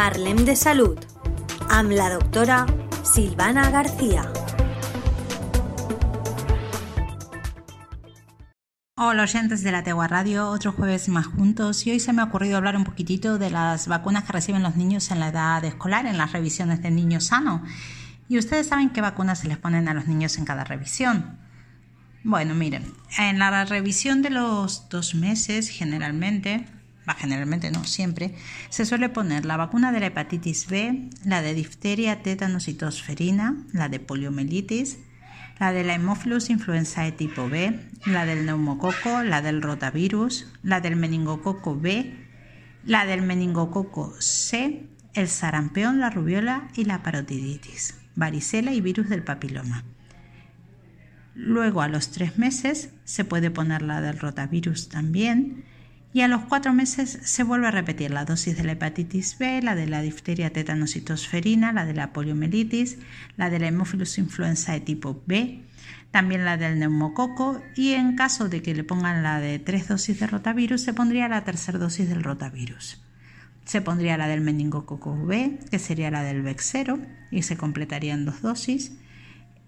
Parlem de Salud amb la doctora Silvana García. Hola oyentes de la Tegua Radio, otro jueves más juntos y hoy se me ha ocurrido hablar un poquitito de las vacunas que reciben los niños en la edad escolar, en las revisiones de niño sano. Y ustedes saben qué vacunas se les ponen a los niños en cada revisión. Bueno, miren, en la revisión de los dos meses generalmente, generalmente no, siempre, se suele poner la vacuna de la hepatitis B, la de difteria, tétanos y tosferina, la de poliomielitis, la de la Haemophilus influenzae tipo B, la del neumococo, la del rotavirus, la del meningococo B, la del meningococo C, el sarampión, la rubiola y la parotiditis, varicela y virus del papiloma. Luego a los tres meses se puede poner la del rotavirus también y a los cuatro meses se vuelve a repetir la dosis de la hepatitis B, la de la difteria tetanocitosferina, la de la poliomielitis, la de la Haemophilus influenzae tipo B, también la del neumococo y en caso de que le pongan la de tres dosis de rotavirus se pondría la tercera dosis del rotavirus. Se pondría la del meningococo B, que sería la del Vexero, y se completarían dos dosis.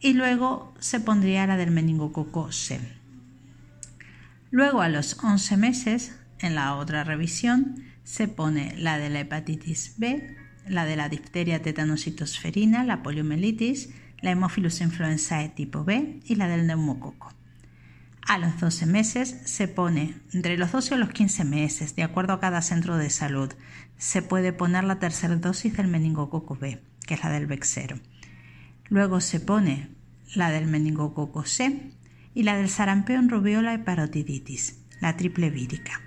Y luego se pondría la del meningococo C. Luego a los 11 meses en la otra revisión se pone la de la hepatitis B, la de la difteria tetanocitosferina, la poliomielitis, la Haemophilus influenzae tipo B y la del neumococo. A los 12 meses se pone, entre los 12 y los 15 meses, de acuerdo a cada centro de salud, se puede poner la tercera dosis del meningococo B, que es la del Vexero. Luego se pone la del meningococo C y la del sarampión, rubiola y parotiditis, la triple vírica.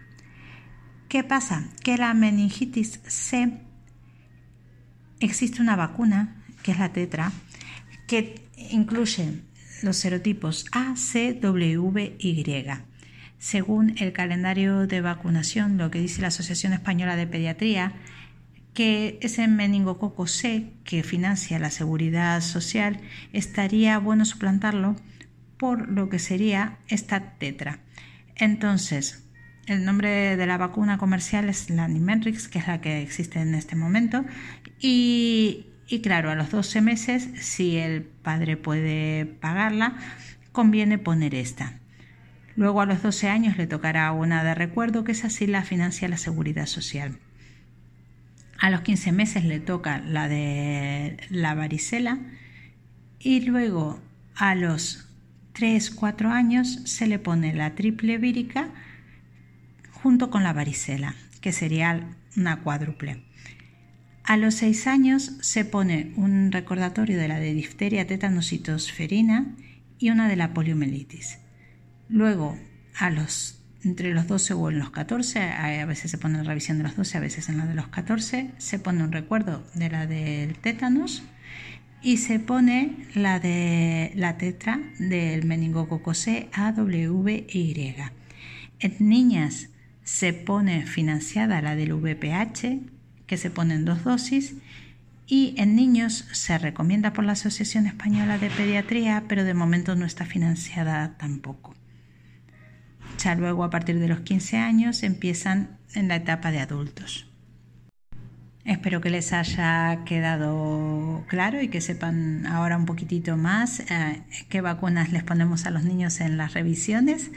¿Qué pasa? Que la meningitis C existe una vacuna, que es la tetra, que incluye los serotipos A, C, W, Y. Según el calendario de vacunación, lo que dice la Asociación Española de Pediatría, que ese meningococo C que financia la seguridad social, estaría bueno suplantarlo por lo que sería esta tetra. Entonces, el nombre de la vacuna comercial es la Nimenrix, que es la que existe en este momento. Y, claro, a los 12 meses, si el padre puede pagarla, conviene poner esta. Luego a los 12 años le tocará una de recuerdo, que es así la financia la seguridad social. A los 15 meses le toca la de la varicela y luego a los 3-4 años se le pone la triple vírica junto con la varicela, que sería una cuádruple. A los seis años se pone un recordatorio de la de difteria tetanocitosferina y una de la poliomielitis. Luego, a los, entre los 12 o en los 14, a veces se pone en revisión de los 12, a veces en la de los 14, se pone un recuerdo de la del tétanos y se pone la de la tetra del meningococo C, Y. En niñas se pone financiada la del VPH, que se pone en dos dosis, y en niños se recomienda por la Asociación Española de Pediatría, pero de momento no está financiada tampoco. Ya luego, a partir de los 15 años, empiezan en la etapa de adultos. Espero que les haya quedado claro y que sepan ahora un poquitito más eh, qué vacunas les ponemos a los niños en las revisiones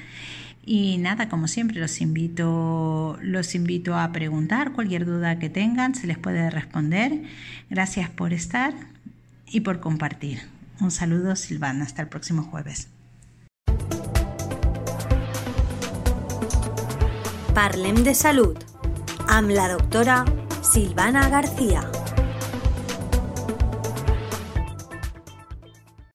y nada, como siempre, los invito, los invito a preguntar cualquier duda que tengan, se les puede responder. Gracias por estar y por compartir. Un saludo, Silvana. Hasta el próximo jueves. Parlem de Salud amb la doctora Silvana García.